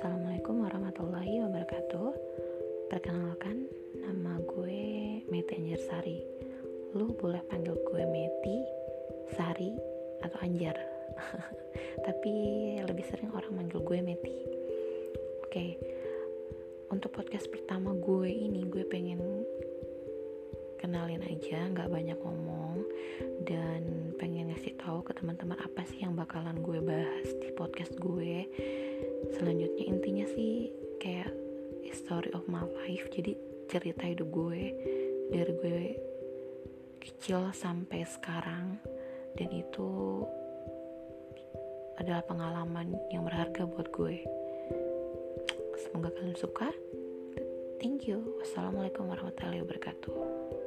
Assalamualaikum warahmatullahi wabarakatuh. Perkenalkan, nama gue Meti Anjarsari Lu boleh panggil gue Meti, Sari, atau Anjar. Tapi lebih sering orang manggil gue Meti. Oke, okay. untuk podcast pertama gue ini gue pengen kenalin aja, Gak banyak ngomong Dan teman-teman apa sih yang bakalan gue bahas di podcast gue? Selanjutnya intinya sih kayak story of my life jadi cerita hidup gue dari gue kecil sampai sekarang. Dan itu adalah pengalaman yang berharga buat gue. Semoga kalian suka. Thank you. Wassalamualaikum warahmatullahi wabarakatuh